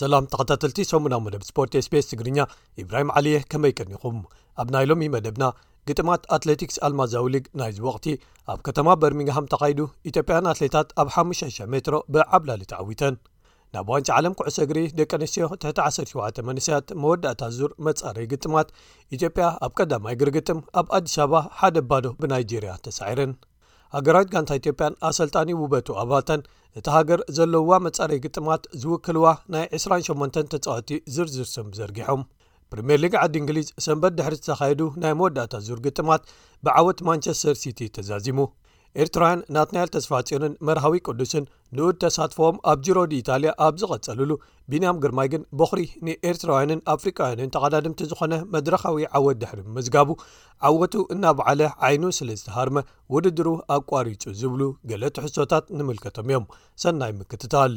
ሰላም ተኸታተልቲ ሰሙና መደብ ስፖርት ስቤስ ትግርኛ ኢብራሂም ዓሊየ ከመይ ቀኒኹም ኣብ ናይ ሎሚ መደብና ግጥማት ኣትሌቲክስ ኣልማዛዊ ሊግ ናይዚ ወቕቲ ኣብ ከተማ በርሚንግሃም ተኻይዱ ኢትዮጵያን ኣትሌታት ኣብ 5,00 ሜትሮ ብዓብላሊ ተዓዊተን ናብ ዋንጫ ዓለም ኩዕሶ እግሪ ደቂ ኣንስትዮ ትሕቲ 17 መንስያት መወዳእታ ዙር መፃረይ ግጥማት ኢትዮጵያ ኣብ ቀዳማይ እግሪ ግጥም ኣብ ኣዲስ ኣበባ ሓደ ባዶ ብናይጀርያ ተሳዒረን ሃገራዊት ጋንታ ኢትዮጵያን ኣሰልጣኒ ውበቱ ኣባልታን እቲ ሃገር ዘለውዋ መፃረይ ግጥማት ዝውክልዋ ናይ 28 ተፃወቲ ዝርዝር ስም ዘርጊሖም ፕሪምየር ሊግ ዓዲ እንግሊዝ ሰንበት ድሕሪ ዝተኻየዱ ናይ መወዳእታ ዙር ግጥማት ብዓወት ማንቸስተር ሲቲ ተዛዚሙ ኤርትራውያን ናትናኤል ተስፋጽዮንን መርሃዊ ቅዱስን ንኡድ ተሳትፎዎም ኣብ ጅሮዲ ኢታልያ ኣብ ዝቐጸልሉ ቢንያም ግርማይ ግን ቦኽሪ ንኤርትራውያንን ኣፍሪቃውያንን ተቐዳድምቲ ዝኾነ መድረኻዊ ዓወት ድሕሪ ምዝጋቡ ዓወቱ እናበዓለ ዓይኑ ስለ ዝተሃርመ ውድድሩ ኣቋሪጹ ዝብሉ ገለ ትሕሶታት ንምልከቶም እዮም ሰናይ ምክትታል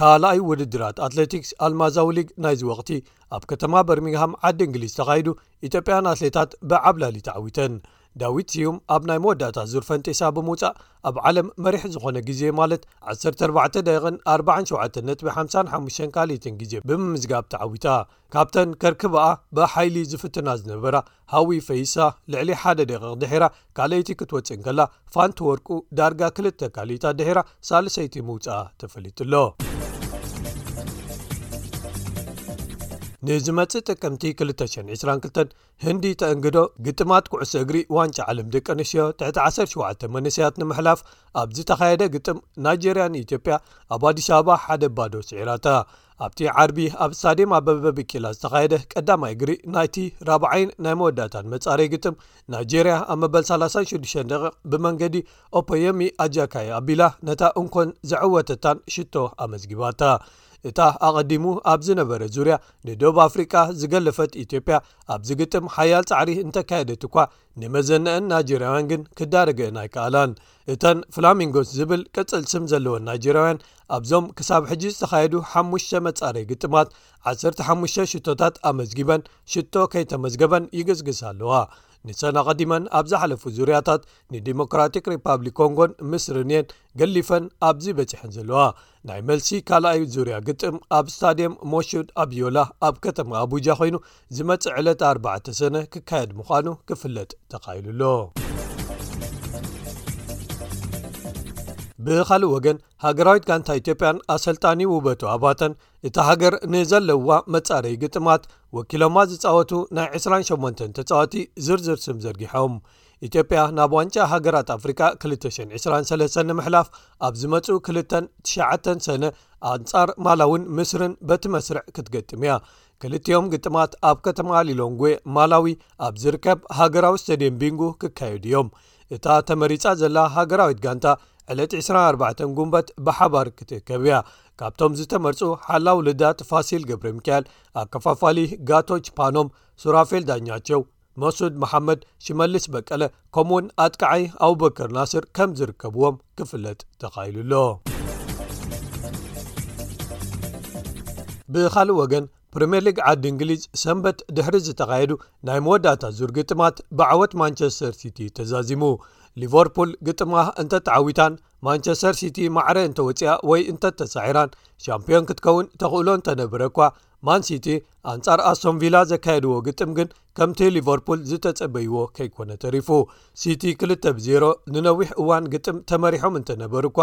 ካልኣይ ውድድራት ኣትለቲክስ ኣልማዛዊ ሊግ ናይዚ ወቅቲ ኣብ ከተማ በርሚንግሃም ዓዲ እንግሊዝ ተኻይዱ ኢትዮጵያን ኣትሌታት ብዓብላሊ ተዓዊተን ዳዊት ስዩም ኣብ ናይ መወዳእታ ዙር ፈንጢሳ ብምውፃእ ኣብ ዓለም መሪሕ ዝኾነ ግዜ ማለት 14 ደቂቕን 47 ነጥቢ 55 ካልኢትን ግዜ ብምምዝጋብ ተዓዊታ ካብተን ከርክባኣ ብሓይሊ ዝፍትና ዝነበራ ሃዊ ፈይሳ ልዕሊ ሓደ ደቂቕ ድሒራ ካልኣይቲ ክትወፅእ እንከላ ፋንቲ ወርቁ ዳርጋ ክልተ ካልኢታት ድሒራ ሳልሰይቲ ምውፃኣ ተፈሊጡ ኣሎ ንዝመፅእ ጥቅምቲ 222 ህንዲ ተእንግዶ ግጥማት ኩዕሶ እግሪ ዋንጫ ዓለም ደቂ ኣንስትዮ ትሕቲ 17 መንስያት ንምሕላፍ ኣብ ዝተኻየደ ግጥም ናይጀርያ ንኢትዮጵያ ኣብ ኣዲስ ኣበባ ሓደ ባዶ ስዒራታ ኣብቲ ዓርቢ ኣብ ስታድየም ኣበበ ብቂላ ዝተኻየደ ቀዳማይ እግሪ ናይቲ ራብዓይን ናይ መወዳእታን መጻረይ ግጥም ናይጀርያ ኣብ መበል 36 ደቂ ብመንገዲ ኦፖየሚ ኣጃካይ ኣቢላ ነታ እንኮን ዘዐወተታን ሽቶ ኣመዝጊባታ እታ ኣቐዲሙ ኣብ ዝነበረ ዙርያ ንደቡብ ኣፍሪቃ ዝገለፈት ኢትዮጵያ ኣብዚ ግጥም ሓያል ጻዕሪ እንተካየደት እኳ ንመዘነኣን ናይጀርያውያን ግን ክዳረገአን ኣይከኣላን እተን ፍላሚንጎስ ዝብል ቅጽል ስም ዘለዎን ናይጀርያውያን ኣብዞም ክሳብ ሕጂ ዝተኻየዱ ሓሙሽተ መጻረይ ግጥማት 15 ሽቶታት ኣመዝጊበን ሽቶ ከይተመዝገበን ይግስግስ ኣለዋ ንሰን ኣቐዲመን ኣብ ዝሓለፉ ዙርያታት ንዲሞክራቲክ ሪፓብሊክ ኮንጎን ምስርንየን ገሊፈን ኣብዚ በጺሐን ዘለዋ ናይ መልሲ ካልኣይ ዙርያ ግጥም ኣብ ስታድየም ሞሹድ ኣብዮላ ኣብ ከተማ ኣቡጃ ኮይኑ ዝመፅ ዕለት 4ተ ሰነ ክካየድ ምዃኑ ክፍለጥ ተካይሉ ኣሎ ብካልእ ወገን ሃገራዊት ጋንታ ኢትዮጵያን ኣሰልጣኒ ውበቱ ኣባተን እቲ ሃገር ንዘለዋ መፃረይ ግጥማት ወኪሎማ ዝፃወቱ ናይ 28 ተፃዋቲ ዝርዝር ስም ዘርጊሖም ኢትዮጵያ ናብ ዋንጫ ሃገራት ኣፍሪቃ 223 ንምሕላፍ ኣብ ዝመጽኡ ክልተን ትሽዓተን ሰነ ኣንጻር ማላውን ምስርን በቲ መስርዕ ክትገጥም እያ ክልቲኦም ግጥማት ኣብ ከተማ ሊሎንጉ ማላዊ ኣብ ዝርከብ ሃገራዊ ስተድየም ቢንጉ ክካየዱ እዮም እታ ተመሪፃ ዘላ ሃገራዊት ጋንታ ዕለት 24 ጉንበት ብሓባር ክትእከብ እያ ካብቶም ዝተመርፁ ሓላው ልዳት ፋሲል ገብረ ሚካኤል ኣከፋፋሊ ጋቶች ፓኖም ሱራፌል ዳኛቸው መሱድ መሓመድ፣ ሽመልስ በቀለ ከምኡ'ውን ኣጥቃዓይ ኣቡበከር ናስር ከም ዝርከብዎም ክፍለጥ ተኻኢሉ ኣሎ። ብኻልእ ወገን ፕሪምየር ሊግ ዓዲ እንግሊዝ ሰንበት ድሕሪ ዝተኻየዱ ናይ መወዳእታ ዙር ግጥማት ብዓወት ማንቸስተር ሲቲ ተዛዚሙ ሊቨርፑል ግጥማ እንተተዓዊታን ማንቸስተር ሲቲ ማዕረ እንተወፅኣ ወይ እንተተሳዒራን ሻምፒዮን ክትከውን ተኽእሎ እንተነብረ እኳ ማን ሲቲ ኣንጻር ኣስቶን ቪላ ዘካየድዎ ግጥም ግን ከምቲ ሊቨርፑል ዝተጸበይዎ ከይኮነ ተሪፉ ሲቲ 2 ብ0 ንነዊሕ እዋን ግጥም ተመሪሖም እንተነበሩ እኳ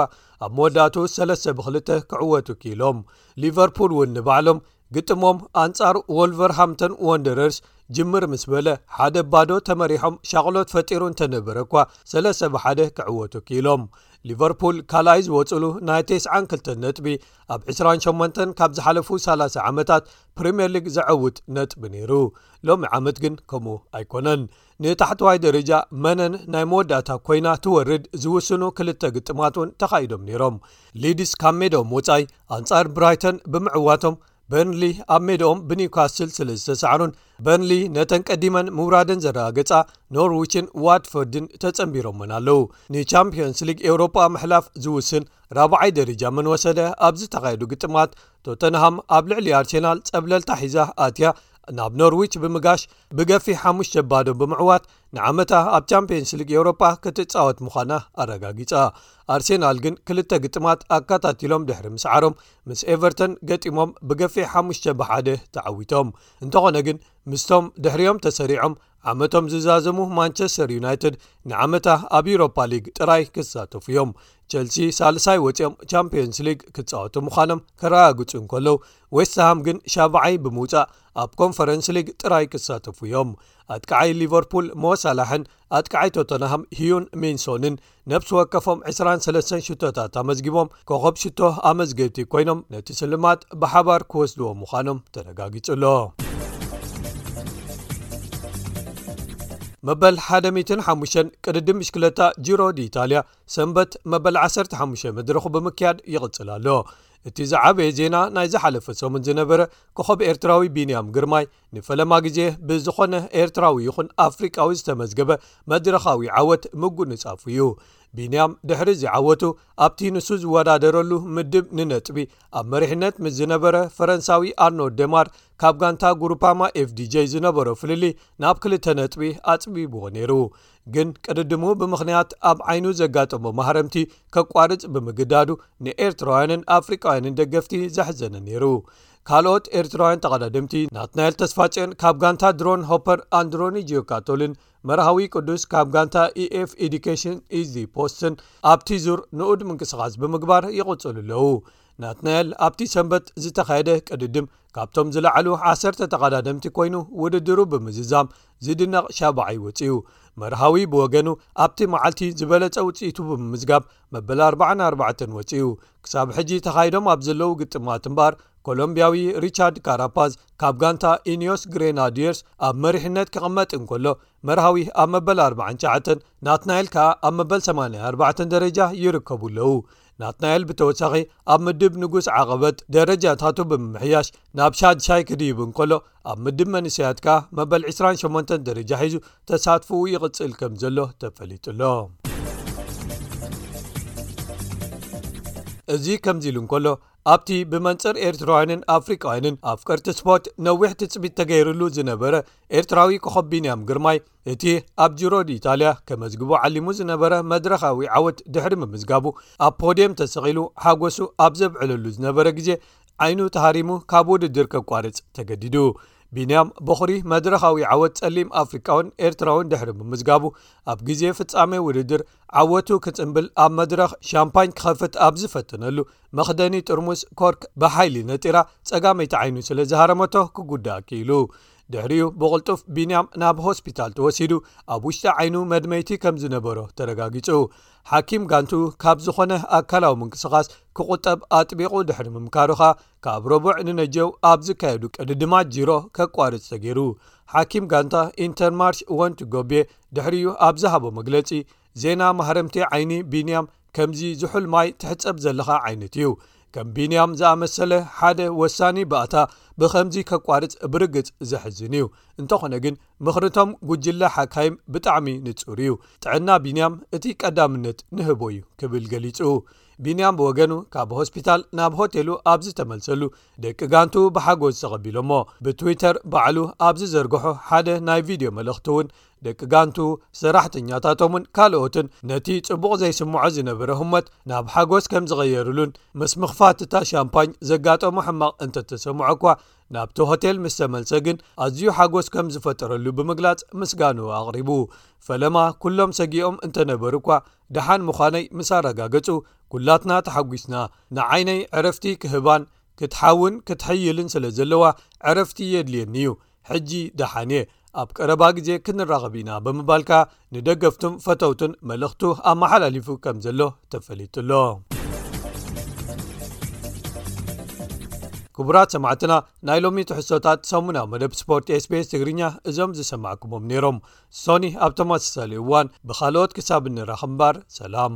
ኣብ መወዳእቱ 3 ብ2 ክዕወቱ ክኢሎም ሊቨርፑል እውን ንባዕሎም ግጥሞም ኣንጻር ወልቨርሃምቶን ወንደረርስ ጅምር ምስ በለ ሓደ ባዶ ተመሪሖም ሻቕሎት ፈጢሩ እንተነበረ እኳ ሰለሰ ብሓደ ክዕወቱ ክኢሎም ሊቨርፑል ካልኣይ ዝወፅሉ ናይ 92 ነጥቢ ኣብ 28 ካብ ዝሓለፉ ሳላ0 ዓመታት ፕሪምየር ሊግ ዘዐውት ነጥቢ ነይሩ ሎሚ ዓመት ግን ከምኡ ኣይኮነን ንታሕተዋይ ደረጃ መነን ናይ መወዳእታ ኮይና ትወርድ ዝውስኑ ክልተ ግጥማት እውን ተኻይዶም ነይሮም ሊድስ ካብ ሜድኦም ወፃኢ ኣንፃር ብራይተን ብምዕዋቶም በርንሊ ኣብ ሜድኦም ብኒውካስትል ስለ ዝተሳዕሩን በርንሊ ነተን ቀዲመን ምውራደን ዘረጋገጻ ኖርዊችን ዋትፈርድን ተጸንቢሮመን ኣለዉ ንቻምፕዮንስ ሊግ ኤውሮጳ ምሕላፍ ዝውስን ራብዓይ ደረጃ መን ወሰደ ኣብ ዝተኻየዱ ግጥማት ቶተንሃም ኣብ ልዕሊ ኣርሴናል ጸብለልታ ሒዛ ኣትያ ናብ ኖርዊች ብምጋሽ ብገፊ ሓሙሽ ሸባዶ ብምዕዋት ንዓመታ ኣብ ቻምፕዮንስ ሊግ ኤውሮጳ ክትጻወት ምዃና ኣረጋጊጻ ኣርሴናል ግን ክልተ ግጥማት ኣካታቲሎም ድሕሪ ምስዓሮም ምስ ኤቨርተን ገጢሞም ብገፊ ሓሙሽ ሸሓደ ተዓዊቶም እንተኾነ ግን ምስቶም ድሕሪኦም ተሰሪዖም ዓመቶም ዝዛዘሙ ማንቸስተር ዩናይትድ ንዓመታ ኣብ ዩሮፓ ሊግ ጥራይ ክሳተፉ እዮም ቸልሲ ሳልሳይ ወፂኦም ቻምፕዮንስ ሊግ ክፃወቱ ምዃኖም ከረጋግፁ እንከለዉ ወስትሃም ግን ሻባዓይ ብምውፃእ ኣብ ኮንፈረንስ ሊግ ጥራይ ክሳተፉ እዮም ኣጥቃዓይ ሊቨርፑል ሞሳላሕን ኣጥቃዓይ ቶተናሃም ህዩን ሚንሶንን ነብሲ ወከፎም ዕስራን ሰለስተን ሽቶታት ኣመዝጊቦም ኮኸብ ሽቶ ኣመዝገብቲ ኮይኖም ነቲ ስልማት ብሓባር ክወስድዎ ምዃኖም ተረጋጊጹ ኣሎ መበል 1ሓ ቅድድም ምሽክለታ ጅሮ ዲኢታልያ ሰንበት መበል 15 መድረኹ ብምክያድ ይቕጽል ኣሎ እቲ ዝዓበየ ዜና ናይ ዝሓለፈ ሰሙን ዝነበረ ኮኸብ ኤርትራዊ ቢንያም ግርማይ ንፈለማ ግዜ ብዝኾነ ኤርትራዊ ይኹን ኣፍሪቃዊ ዝተመዝገበ መድረኻዊ ዓወት ምጉንጻፉ እዩ ቢንያም ድሕሪ እዚ ዓወቱ ኣብቲ ንሱ ዝወዳደረሉ ምድብ ንነጥቢ ኣብ መሪሕነት ምስ ዝነበረ ፈረንሳዊ ኣርኖ ደማር ካብ ጋንታ ጉሩፓማ ኤፍdj ዝነበሮ ፍልሊ ናብ ክልተ ነጥቢ ኣጽቢብዎ ነይሩ ግን ቅድድሙ ብምኽንያት ኣብ ዓይኑ ዘጋጠሞ ማህረምቲ ከቋርጽ ብምግዳዱ ንኤርትራውያንን ኣፍሪቃውያንን ደገፍቲ ዘሕዘነ ነይሩ ካልኦት ኤርትራውያን ተቐዳደምቲ ናትናኤል ተስፋጼን ካብ ጋንታ ድሮን ሆፐር ኣንድሮኒ ጂዮካቶልን መርሃዊ ቅዱስ ካብ ጋንታ ኢኤፍ ኤዱኬሽን ኢዚ ፖስትን ኣብቲ ዙር ንኡድ ምንቅስቓስ ብምግባር ይቕጽሉ ኣለዉ ናትናኤል ኣብቲ ሰንበት ዝተኻየደ ቅድድም ካብቶም ዝለዓሉ ዓሰርተ ተቐዳደምቲ ኮይኑ ውድድሩ ብምዝዛም ዝድነቕ ሻባዓይ ወፅኡ መርሃዊ ብወገኑ ኣብቲ መዓልቲ ዝበለፀ ውፅኢቱ ብምምዝጋብ መበል 44 ወፅኡ ክሳብ ሕጂ ተኻይዶም ኣብ ዘለዉ ግጥማት እምበኣር ኮሎምብያዊ ሪቻርድ ካራፓዝ ካብ ጋንታ ኢንዮስ ግሬናድየርስ ኣብ መሪሕነት ክቕመጥ እንከሎ መርሃዊ ኣብ መበል 49 ናትናኤል ከኣ ኣብ መበል 84 ደረጃ ይርከቡ ኣለዉ ናትናኤል ብተወሳኺ ኣብ ምድብ ንጉስ ዓቐበት ደረጃታቱ ብምምሕያሽ ናብ ሻድሻይ ክድይብ እንከሎ ኣብ ምድብ መንእሰያት ከኣ መበል 28 ደረጃ ሒዙ ተሳትፍኡ ይቕጽል ከም ዘሎ ተፈሊጡሎ እዚ ከምዚ ኢሉ እንከሎ ኣብቲ ብመንፅር ኤርትራውያንን ኣፍሪቃውያንን ኣብ ቀርቲ ስፖርት ነዊሕ ትፅቢት ተገይርሉ ዝነበረ ኤርትራዊ ኮኸቢንያም ግርማይ እቲ ኣብ ጅሮድ ኢታልያ ከመዝግቡ ዓሊሙ ዝነበረ መድረኻዊ ዓወት ድሕሪ ምምዝጋቡ ኣብ ፖድም ተሰቒሉ ሓጎሱ ኣብ ዘብዕለሉ ዝነበረ ግዜ ዓይኑ ተሃሪሙ ካብ ውድድር ከቋርፅ ተገዲዱ ቢንያም ቦኽሪ መድረኻዊ ዓወት ጸሊም ኣፍሪቃውን ኤርትራውን ድሕሪ ምምዝጋቡ ኣብ ግዜ ፍጻመ ውድድር ዓወቱ ክጽምብል ኣብ መድረኽ ሻምፓኝ ክኸፍት ኣብ ዝፈትነሉ መኽደኒ ጥርሙስ ኮርክ ብሓይሊ ነጢራ ጸጋመይቲ ዓይኑ ስለ ዝሃረመቶ ክጉዳእ ክኢሉ ድሕሪኡ ብቕልጡፍ ቢንያም ናብ ሆስፒታል ተወሲዱ ኣብ ውሽጢ ዓይኑ መድመይቲ ከም ዝነበሮ ተረጋጊጹ ሓኪም ጋንቱ ካብ ዝኾነ ኣካላዊ ምንቅስቓስ ክቝጠብ ኣጥቢቑ ድሕሪ ምምካሩ ኸኣ ካብ ረቡዕ ንነጀው ኣብ ዝካየዱ ቅድድማት ጂሮ ከቋርጽ ተገይሩ ሓኪም ጋንታ ኢንተርማርሽ ወንት ጎቤ ድሕሪኡ ኣብ ዝሃቦ መግለጺ ዜና ማህረምቲ ዓይኒ ቢንያም ከምዚ ዝሑል ማይ ትሕጸብ ዘለኻ ዓይነት እዩ ከም ቢንያም ዝኣመሰለ ሓደ ወሳኒ ባእታ ብከምዚ ከቋርፅ ብርግፅ ዘሕዝን እዩ እንተኾነ ግን ምኽሪ'ቶም ጉጅለ ሓካይም ብጣዕሚ ንጹር እዩ፣ ጥዕና ቢንያም እቲ ቀዳምነት ንህቦ እዩ ክብል ገሊጹ። ቢንያም ብወገኑ ካብ ሆስፒታል ናብ ሆቴሉ ኣብ ዝተመልሰሉ ደቂ ጋንትኡ ብሓጎስ ተቐቢሎሞ። ብትዊተር ባዕሉ ኣብ ዝዘርግሖ ሓደ ናይ ቪድዮ መልእኽቲ'ውን ደቂ ጋንትኡ፣ ሰራሕተኛታቶምን ካልኦትን ነቲ ጽቡቕ ዘይስምዖ ዝነበረ ህሞት ናብ ሓጎስ ከምዝቐየርሉን ምስ ምኽፋት'ታ ሻምፓኝ ዘጋጠሞ ሕማቕ እንተተሰምዖ'ኳ ናብቲ ሆቴል ምስ ተመልሰ ግን ኣዝዩ ሓጎስ ከም ዝፈጠረሉ ብምግላጽ ምስጋንኡ ኣቕሪቡ። ፈለማ ኩሎም ሰጊኦም እንተ ነበሩ እኳ ደሓን ምዃነይ ምስ ኣረጋገጹ ኩላትና ተሓጒስና። ንዓይነይ ዕረፍቲ ክህባን ክትሓውን ክትሕይልን ስለ ዘለዋ ዕረፍቲ የድልየኒ'ዩ። ሕጂ ደሓን'የ ኣብ ቀረባ ግዜ ክንራኸብ ኢና ብምባል ከኣ ንደገፍቱን ፈተውቱን መልእኽቱ ኣመሓላሊፉ ከም ዘሎ ተፈሊጡሎ ክቡራት ሰማዕትና ናይ ሎሚ ትሕሶታት ሰሙናዊ መደብ ስፖርት ስቤስ ትግርኛ እዞም ዝሰማዕኩሞም ነይሮም ሶኒ ኣብ ተመሳሳሊ እዋን ብካልኦት ክሳብ እንራኽ እምባር ሰላም